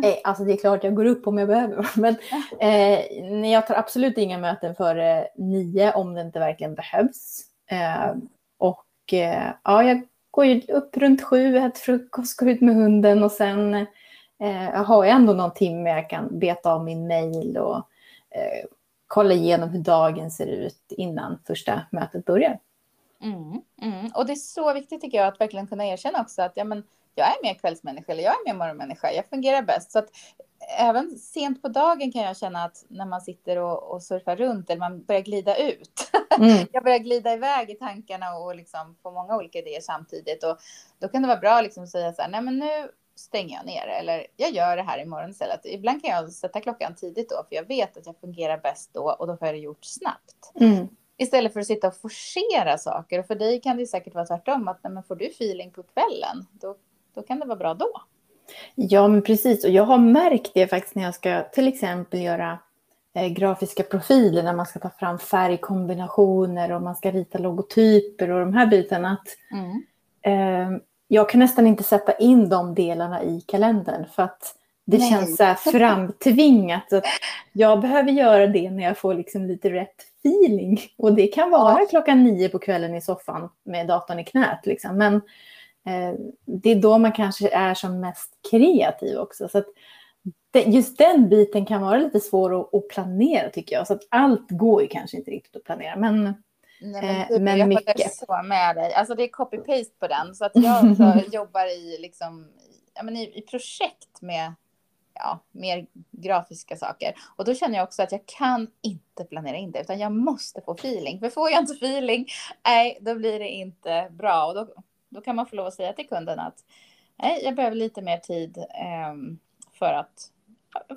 eh, alltså det är klart jag går upp om jag behöver. Men eh, jag tar absolut inga möten före nio om det inte verkligen behövs. Eh, och eh, ja, jag går ju upp runt sju, äter frukost, går ut med hunden och sen eh, har jag ändå någon timme jag kan beta av min mail och eh, kolla igenom hur dagen ser ut innan första mötet börjar. Mm, mm. Och det är så viktigt tycker jag att verkligen kunna erkänna också att ja, men, jag är mer kvällsmänniska eller jag är mer morgonmänniska. Jag fungerar bäst. Så att även sent på dagen kan jag känna att när man sitter och, och surfar runt eller man börjar glida ut. Mm. jag börjar glida iväg i tankarna och liksom få många olika idéer samtidigt. Och då kan det vara bra liksom att säga så här, nej men nu stänger jag ner eller jag gör det här imorgon istället. Ibland kan jag sätta klockan tidigt då för jag vet att jag fungerar bäst då och då får jag det gjort snabbt. Mm. Istället för att sitta och forcera saker och för dig kan det säkert vara tvärtom att men får du feeling på kvällen då, då kan det vara bra då. Ja men precis och jag har märkt det faktiskt när jag ska till exempel göra eh, grafiska profiler när man ska ta fram färgkombinationer och man ska rita logotyper och de här bitarna. Att, mm. eh, jag kan nästan inte sätta in de delarna i kalendern för att det Nej. känns så här framtvingat. Att jag behöver göra det när jag får liksom lite rätt feeling. Och det kan vara ja. klockan nio på kvällen i soffan med datorn i knät. Liksom. Men eh, det är då man kanske är som mest kreativ också. Så det, just den biten kan vara lite svår att, att, planera tycker jag. Så att allt går ju kanske inte riktigt att planera. Men, Nej, men, eh, men jag mycket. Jag så med dig. Alltså det är copy-paste på den. Så att jag jobbar i, liksom, ja, men i, i projekt med ja, mer grafiska saker. Och då känner jag också att jag kan inte planera in det, utan jag måste få feeling. För får jag inte feeling, nej, då blir det inte bra. Och då, då kan man få lov att säga till kunden att nej, jag behöver lite mer tid eh, för att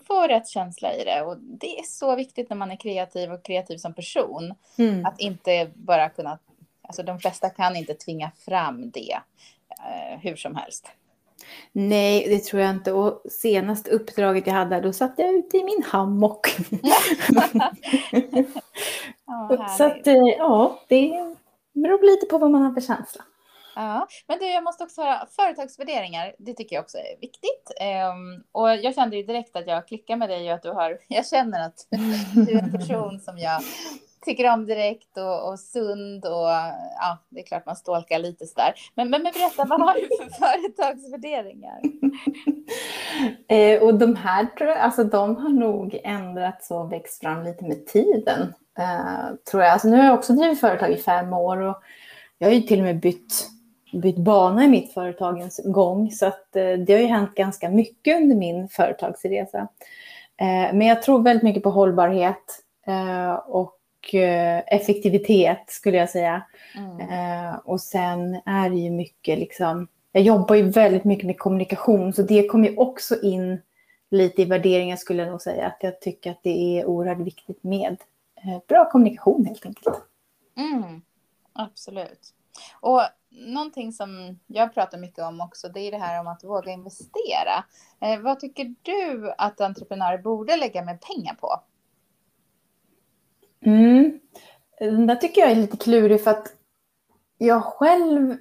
få rätt känsla i det. Och det är så viktigt när man är kreativ och kreativ som person. Mm. Att inte bara kunna, alltså de flesta kan inte tvinga fram det eh, hur som helst. Nej, det tror jag inte. Och senaste uppdraget jag hade, då satt jag ute i min hammock. oh, så att, eh, ja, det beror lite på vad man har för känsla. Ja, men du, jag måste också höra företagsvärderingar. Det tycker jag också är viktigt. Um, och jag kände ju direkt att jag klickar med dig och att du har. Jag känner att du är en person som jag tycker om direkt och, och sund och ja, det är klart man stalkar lite sådär. Men, men, men berätta, vad har du för företagsvärderingar? eh, och de här tror jag, alltså de har nog ändrats och växt fram lite med tiden. Eh, tror jag. Alltså, nu har jag också drivit företag i fem år och jag har ju till och med bytt, bytt bana i mitt företagens gång. Så att, eh, det har ju hänt ganska mycket under min företagsresa. Eh, men jag tror väldigt mycket på hållbarhet eh, och effektivitet skulle jag säga. Mm. Och sen är det ju mycket liksom, jag jobbar ju väldigt mycket med kommunikation så det kommer ju också in lite i värderingar skulle jag nog säga. Att jag tycker att det är oerhört viktigt med bra kommunikation helt enkelt. Mm. Absolut. Och någonting som jag pratar mycket om också, det är det här om att våga investera. Eh, vad tycker du att entreprenörer borde lägga med pengar på? Mm. Den där tycker jag är lite klurig för att jag själv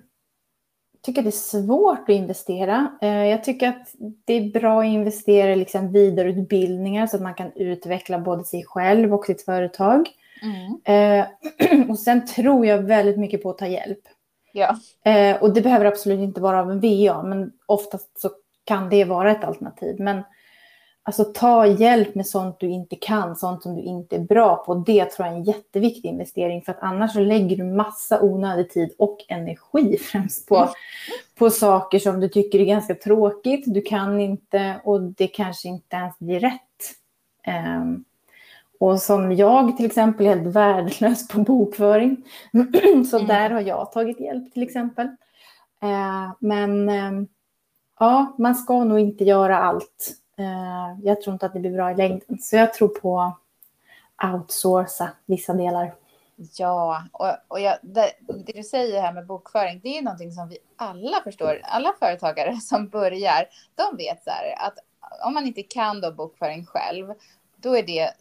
tycker det är svårt att investera. Eh, jag tycker att det är bra att investera i liksom vidareutbildningar så att man kan utveckla både sig själv och sitt företag. Mm. Eh, och sen tror jag väldigt mycket på att ta hjälp. Ja. Eh, och det behöver absolut inte vara av en VA, men oftast så kan det vara ett alternativ. Men Alltså ta hjälp med sånt du inte kan, sånt som du inte är bra på. Det tror jag är en jätteviktig investering för att annars så lägger du massa onödig tid och energi främst på, mm. på saker som du tycker är ganska tråkigt. Du kan inte och det kanske inte ens blir rätt. Um, och som jag till exempel är helt värdelös på bokföring. så mm. där har jag tagit hjälp till exempel. Uh, men um, ja, man ska nog inte göra allt. Eh, jag tror inte att det blir bra i längden. Så jag tror på outsourca vissa delar. Ja, och, och jag, det, det, du säger här med bokföring, det är någonting som vi alla förstår. Alla företagare som börjar, de vet så här att om man inte kan då bokföring själv, då är det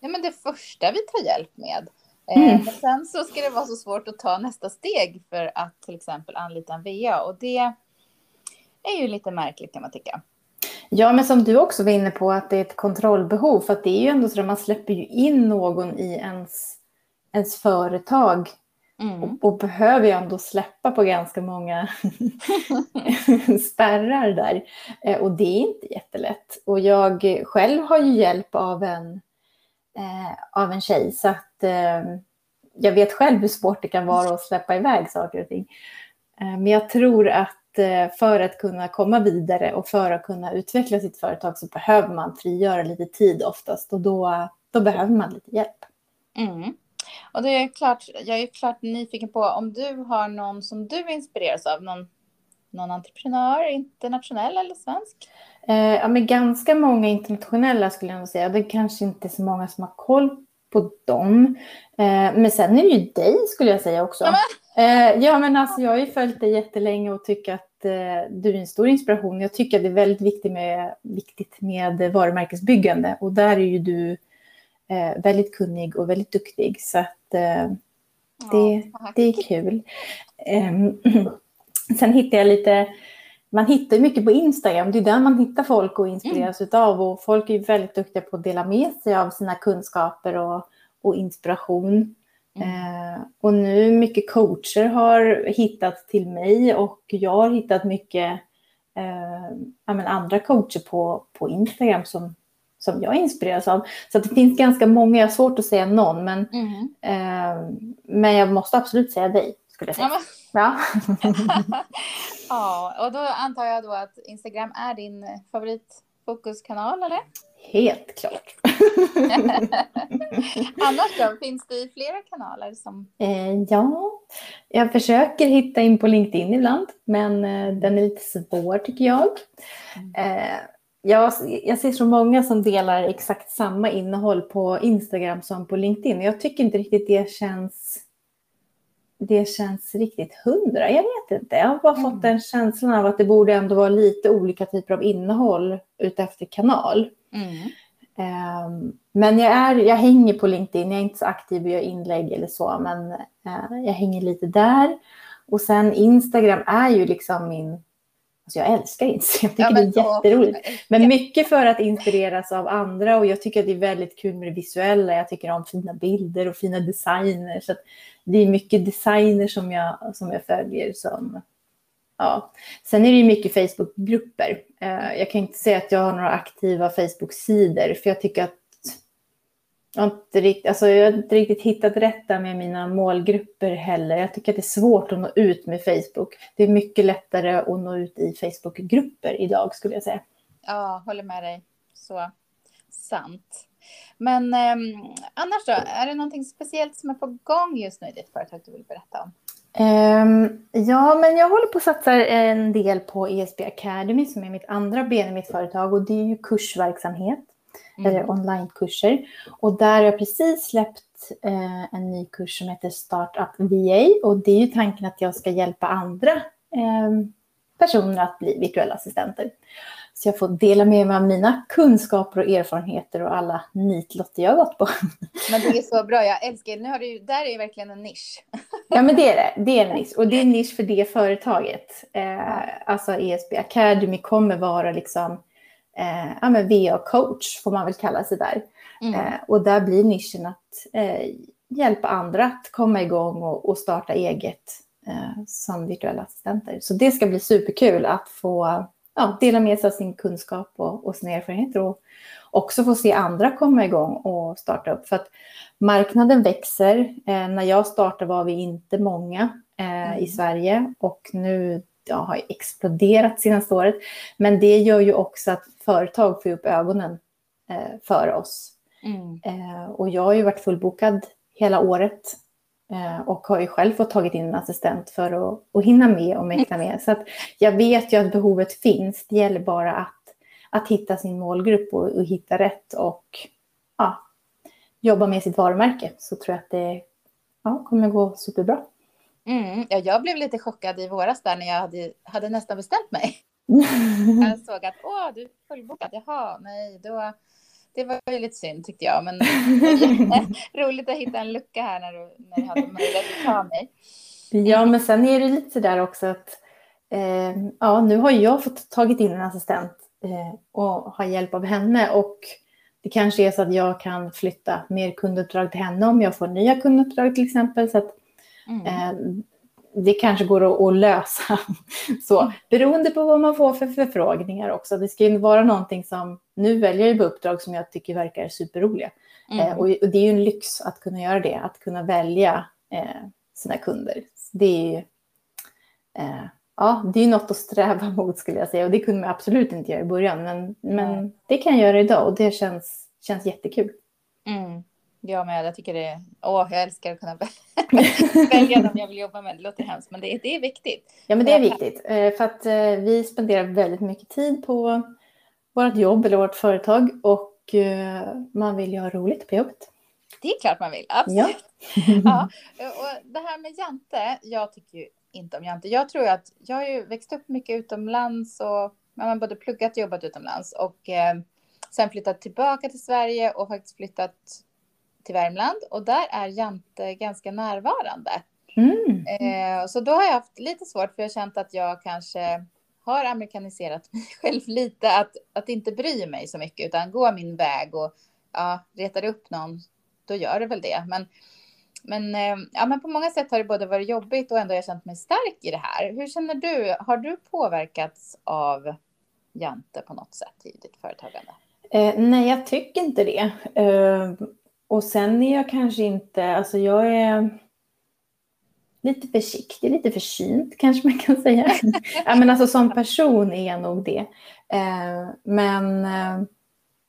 ja, men det första vi tar hjälp med. Eh, mm. men sen så ska det vara så svårt att ta nästa steg för att till exempel anlita en VA och det är ju lite märkligt kan man tycka. Ja, men som du också var inne på, att det är ett kontrollbehov. För att det är ju ändå så att man släpper ju in någon i ens, ens företag. Mm. Och, och, behöver ju ändå släppa på ganska många spärrar där. Eh, och det är inte jättelätt. Och jag själv har ju hjälp av en, eh, av en tjej. Så att eh, jag vet själv hur svårt det kan vara att släppa iväg saker och ting. Eh, men jag tror att Eh, för att kunna komma vidare och för att kunna utveckla sitt företag så behöver man frigöra lite tid oftast och då, då behöver man lite hjälp. Mm. Och det är klart, jag är klart nyfiken på om du har någon som du inspireras av, någon, någon entreprenör, internationell eller svensk? Eh, ja, men ganska många internationella skulle jag nog säga. Det är kanske inte så många som har koll på dem. Eh, men sen är det ju dig skulle jag säga också. Eh, ja, men alltså jag har ju följt dig jättelänge och tycker att eh, du är en stor inspiration. Jag tycker att det är väldigt viktigt med, viktigt med varumärkesbyggande och där är ju du eh, väldigt kunnig och väldigt duktig. Så att eh, det, ja, det är kul. Ehm, sen hittar jag lite man hittar mycket på Instagram. Det är där man hittar folk och inspireras mm. av. Och folk är väldigt duktiga på att dela med sig av sina kunskaper och, och inspiration. Mm. Eh, och nu mycket coacher har hittat till mig och jag har hittat mycket eh, andra coacher på, på Instagram som, som jag inspireras av. Så det finns ganska många, jag har svårt att säga någon, men, mm. eh, men jag måste absolut säga dig, skulle jag säga. Ja, ja. ja, och då antar jag då att Instagram är din favoritfokuskanal, eller? Helt klart. Annars då, finns det flera kanaler som... Eh, ja, jag försöker hitta in på LinkedIn ibland, men eh, den är lite svår tycker jag. Mm. Eh, jag. Jag ser så många som delar exakt samma innehåll på Instagram som på LinkedIn. Jag tycker inte riktigt det känns det känns riktigt hundra. Jag vet inte. Jag har bara mm. fått den känslan av att det borde ändå vara lite olika typer av innehåll utefter kanal. Mm. Um, men jag, är, jag hänger på LinkedIn. Jag är inte så aktiv och gör inlägg eller så, men uh, jag hänger lite där. Och sen Instagram är ju liksom min... Alltså jag älskar Instagram. Jag tycker ja, det är jätteroligt. Men mycket för att inspireras av andra och jag tycker att det är väldigt kul med det visuella. Jag tycker om fina bilder och fina designer. Så det är mycket designer som jag, som jag följer som ja. Sen är det ju mycket Facebookgrupper. Eh, jag kan inte säga att jag har några aktiva Facebook-sidor, för jag tycker att jag har, inte riktigt, alltså jag har inte riktigt hittat rätt där med mina målgrupper heller. Jag tycker att det är svårt att nå ut med Facebook. Det är mycket lättare att nå ut i Facebookgrupper idag skulle jag säga. Ja, håller med dig. Så sant. Men eh, annars då, är det någonting speciellt som är på gång just nu i ditt företag du vill berätta om? Um, ja, men jag håller på att satsa en del på ESB Academy som är mitt andra ben i mitt företag och det är ju kursverksamhet, mm. eller onlinekurser. Och där har jag precis släppt uh, en ny kurs som heter Startup VA och det är ju tanken att jag ska hjälpa andra um, personer att bli virtuella assistenter. Så jag får dela med mig av mina kunskaper och erfarenheter och alla nitlotter jag har gått på. Men det är så bra, jag älskar nu har du, Där är verkligen en nisch. Ja, men det är det. Det är en nisch. Och det är en nisch för det företaget. Eh, alltså ESB Academy kommer vara liksom eh, ja, men VA-coach, får man väl kalla sig där. Mm. Eh, och där blir nischen att eh, hjälpa andra att komma igång och, och starta eget eh, som virtuella assistenter. Så det ska bli superkul att få ja, dela med sig av sin kunskap och, och sina erfarenheter och också få se andra komma igång och starta upp. För att marknaden växer. Eh, när jag startade var vi inte många eh, mm. i Sverige och nu ja, har exploderat senaste året. Men det gör ju också att företag får upp ögonen eh, för oss. Mm. Eh, och jag har ju varit fullbokad hela året Eh, och har ju själv fått tagit in en assistent för att, att hinna med och mäkta med. Så jag vet ju att behovet finns. Det gäller bara att, att hitta sin målgrupp och, och hitta rätt och ja, jobba med sitt varumärke. Så tror jag att det ja, kommer gå superbra. Mm, ja, jag blev lite chockad i våras där när jag hade, hade nästan bestämt mig. jag såg att åh, du är fullbokad. Jaha, nej, då det var ju lite synd tyckte jag, men roligt att hitta en lucka här när du, när du hade möjlighet att ta mig. Ja, men sen är det lite så där också att eh, ja, nu har jag fått tagit in en assistent eh, och ha hjälp av henne och det kanske är så att jag kan flytta mer kunduppdrag till henne om jag får nya kunduppdrag till exempel. Så att, mm. eh, det kanske går att, lösa. Så, mm. beroende på vad man får för förfrågningar också. Det ska ju vara någonting som, nu väljer jag på uppdrag som jag tycker verkar superroliga. Mm. Eh, och, och, det är ju en lyx att kunna göra det, att kunna välja eh, sina kunder. Det är ju ja, det är något att sträva mot skulle jag säga. Och det kunde man absolut inte göra i början. Men, men det kan jag göra idag och det känns, känns jättekul. Mm. Jag med. Jag tycker det är... Åh, jag älskar att kunna välja dem jag vill jobba med. Det låter hemskt, men det, det är viktigt. Ja, men det är viktigt. Eh, för att eh, vi spenderar väldigt mycket tid på vårt jobb eller vårt företag och eh, man vill ju ha roligt på jobbet. Det är klart man vill, absolut. Ja. ja. Och det här med Jante, jag tycker ju inte om Jante. Jag tror att jag har ju växt upp mycket utomlands och man har både pluggat och jobbat utomlands och eh, sen flyttat tillbaka till Sverige och faktiskt flyttat till Värmland och där är Jante ganska närvarande. Mm. Eh, så då har jag haft lite svårt för jag har känt att jag kanske har amerikaniserat mig själv lite, att, att inte bry mig så mycket utan gå min väg och ja, retar upp någon då gör det väl det. Men, men, eh, ja, men på många sätt har det både varit jobbigt och ändå jag känt mig stark i det här. Hur känner du? Har du påverkats av Jante på något sätt i ditt företagande? Eh, nej, jag tycker inte det. Eh, och sen är jag kanske inte, alltså jag är lite försiktig, lite försynt kanske man kan säga. ja, men alltså som person är jag nog det. Eh, men eh,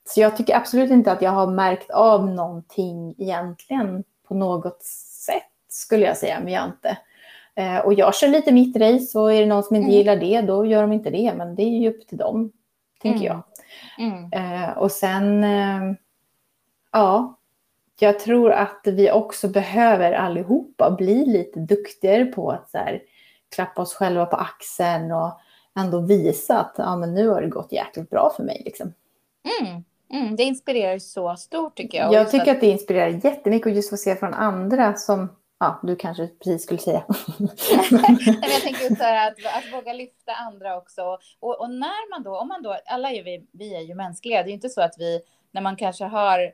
så jag tycker absolut inte att jag har märkt av någonting egentligen på något sätt skulle jag säga med Jante. Eh, och jag kör lite mitt race och är det någon som inte mm. gillar det då gör de inte det. Men det är ju upp till dem, tänker mm. jag. Mm. Eh, och sen, eh, ja, jag tror att vi också behöver allihopa bli lite duktigare på att så här, klappa oss själva på axeln och ändå visa att ja, men nu har det gått jäkligt bra för mig. Liksom. Mm. Mm, det inspirerar så stort tycker jag. Jag tycker att... att det inspirerar jättemycket och just få se från andra som Ja, du kanske precis skulle säga. Nej, jag tänker så här att, att våga lyfta andra också. Och, och, när man då, om man då, alla är vi, vi är ju mänskliga. Det är ju inte så att vi, när man kanske har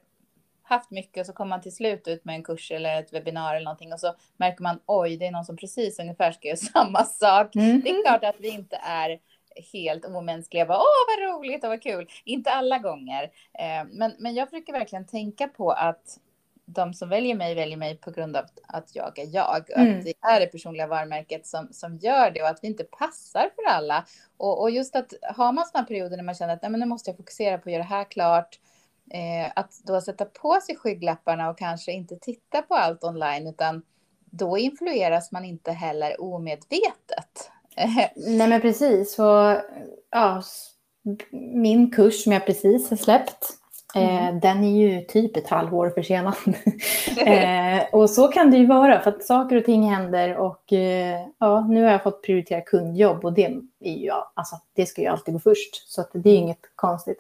haft mycket och så kommer man till slut ut med en kurs eller ett webbinar eller någonting och så märker man oj, det är någon som precis ungefär ska göra samma sak. Mm. Det är klart att vi inte är helt omänskliga. Bara, Åh, vad roligt och vad kul. Inte alla gånger. Eh, men, men jag försöker verkligen tänka på att de som väljer mig väljer mig på grund av att jag är jag. Mm. Att det är det personliga varumärket som, som gör det och att vi inte passar för alla. Och, och just att har man sådana perioder när man känner att Nej, men nu måste jag fokusera på att göra det här klart. Eh, att då sätta på sig skygglapparna och kanske inte titta på allt online utan då influeras man inte heller omedvetet. Nej men precis. Och, ja, min kurs som jag precis har släppt Eh, mm. den är ju typ ett halvår försenad. eh, och så kan det ju vara, för att saker och ting händer och eh, ja, nu har jag fått prioritera kundjobb och det, är ju, alltså, det ska ju alltid gå först, så det är inget konstigt.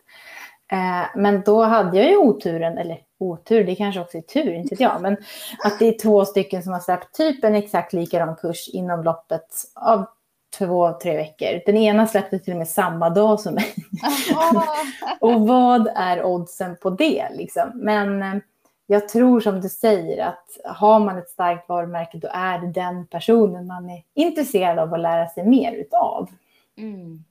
Eh, men då hade jag ju oturen, eller otur, det kanske också är tur, inte jag, men att det är två stycken som har släppt typ en exakt likadan kurs inom loppet av två, tre veckor. Den ena släppte till och med samma dag som mig. och vad är oddsen på det? Liksom? Men eh, jag tror som du säger att har man ett starkt varumärke då är det den personen man är intresserad av att lära sig mer utav. Mm.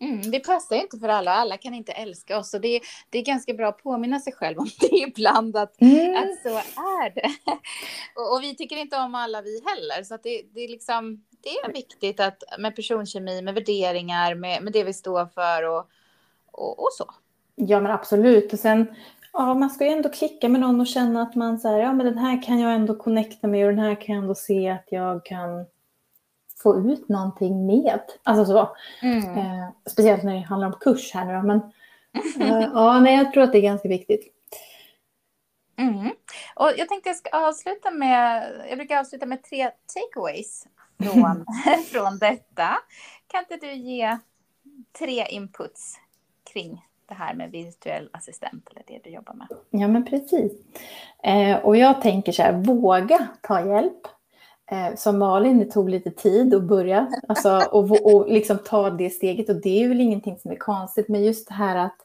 Mm, det passar inte för alla, alla kan inte älska oss. Och det, det är ganska bra att påminna sig själv om det ibland, att, mm. att så är det. och, och, vi tycker inte om alla vi heller, så det, det, är liksom, det är viktigt att, med personkemi, med värderingar, med, med det vi står för och, och, och så. Ja, men absolut. Och sen, ja, man ska ju ändå klicka med någon och känna att man så ja, men den här kan jag ändå connecta med och den här kan jag ändå se att jag kan få ut någonting med. Alltså så. Mm. Eh, speciellt när det handlar om kurs här nu då. Men eh, ja, nej, jag tror att det är ganska viktigt. Mm. Och jag tänkte jag ska avsluta med, jag brukar avsluta med tre takeaways från, från detta. Kan inte du ge tre inputs kring det här med virtuell assistent eller det du jobbar med? Ja, men precis. Eh, och jag tänker så här, våga ta hjälp. Eh, som Malin, det tog lite tid att börja alltså, och, och liksom ta det steget. Och det är väl ingenting som är konstigt, men just det här att,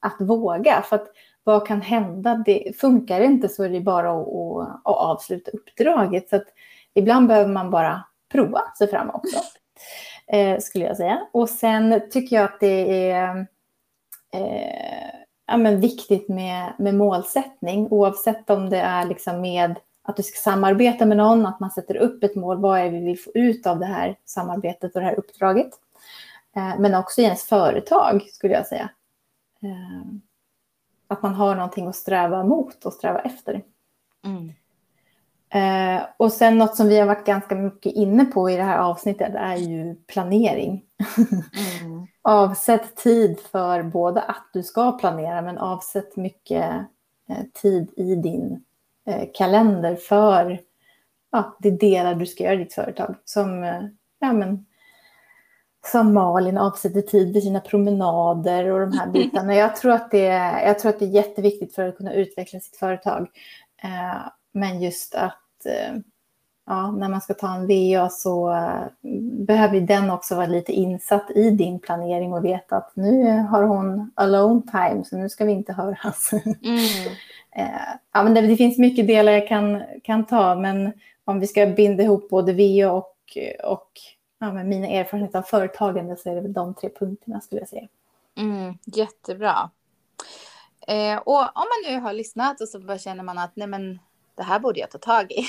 att våga. För att vad kan hända? Det funkar inte så är det bara att, att, att avsluta uppdraget. Så att ibland behöver man bara prova sig fram också, eh, skulle jag säga. Och sen tycker jag att det är eh, ja, men viktigt med, med målsättning, oavsett om det är liksom med att du ska samarbeta med någon, att man sätter upp ett mål. Vad är vi vill få ut av det här samarbetet och det här uppdraget? Eh, men också i ens företag, skulle jag säga. Eh, att man har någonting att sträva mot och sträva efter. Mm. Eh, och sen något som vi har varit ganska mycket inne på i det här avsnittet är ju planering. Mm. avsätt tid för både att du ska planera men avsätt mycket tid i din Eh, kalender för ja, det delar du ska göra i ditt företag. Som, eh, ja, men, som Malin avsätter tid för sina promenader och de här bitarna. Jag tror att det, jag tror att det är jätteviktigt för att kunna utveckla sitt företag. Eh, men just att, ja, när man ska ta en VA så behöver den också vara lite insatt i din planering och veta att nu har hon alone time så nu ska vi inte höras. Mm uh, ja, men det, det, finns mycket delar jag kan, kan ta men om vi ska binda ihop både VA och, och ja, med mina erfarenheter av företagande så är det väl de tre punkterna skulle jag säga. Mm, jättebra. Eh, och om man nu har lyssnat och så bara känner man att nej men det här borde jag ta tag i.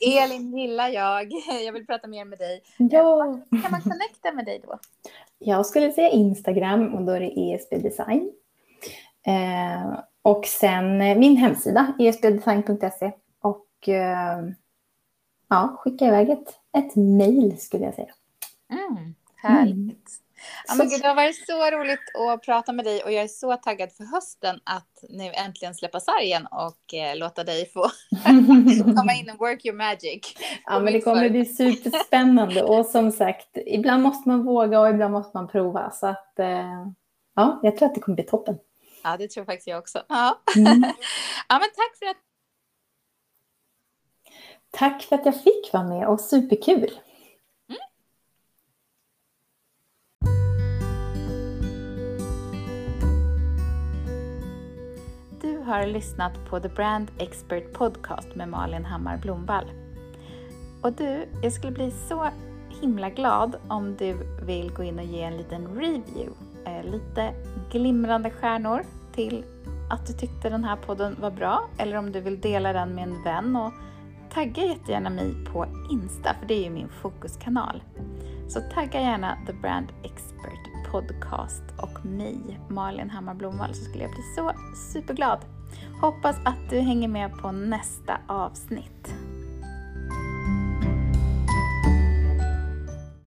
Elin gillar jag, jag vill prata mer med dig. Ja. Kan man connecta med dig då? Jag skulle säga Instagram och då är det ESB Design. Eh, och sen eh, min hemsida esbdesign.se och eh, ja, skicka iväg ett, ett mejl skulle jag säga. Mm, härligt. Mm. Ja, men gud, det har varit så roligt att prata med dig och jag är så taggad för hösten att nu äntligen släppa sargen och eh, låta dig få komma in och work your magic. Ja, men det kommer bli superspännande och som sagt, ibland måste man våga och ibland måste man prova så att eh, ja, jag tror att det kommer bli toppen. Ja, det tror faktiskt jag också. Ja, mm. ja men tack för att Tack för att jag fick vara med och superkul. har lyssnat på The Brand Expert Podcast med Malin Hammar Blomvall. Och du, jag skulle bli så himla glad om du vill gå in och ge en liten review. Eh, lite glimrande stjärnor till att du tyckte den här podden var bra eller om du vill dela den med en vän och tagga jättegärna mig på Insta för det är ju min fokuskanal. Så tagga gärna The Brand Expert Podcast och mig, Malin Hammar Blomvall, så skulle jag bli så superglad. Hoppas att du hänger med på nästa avsnitt.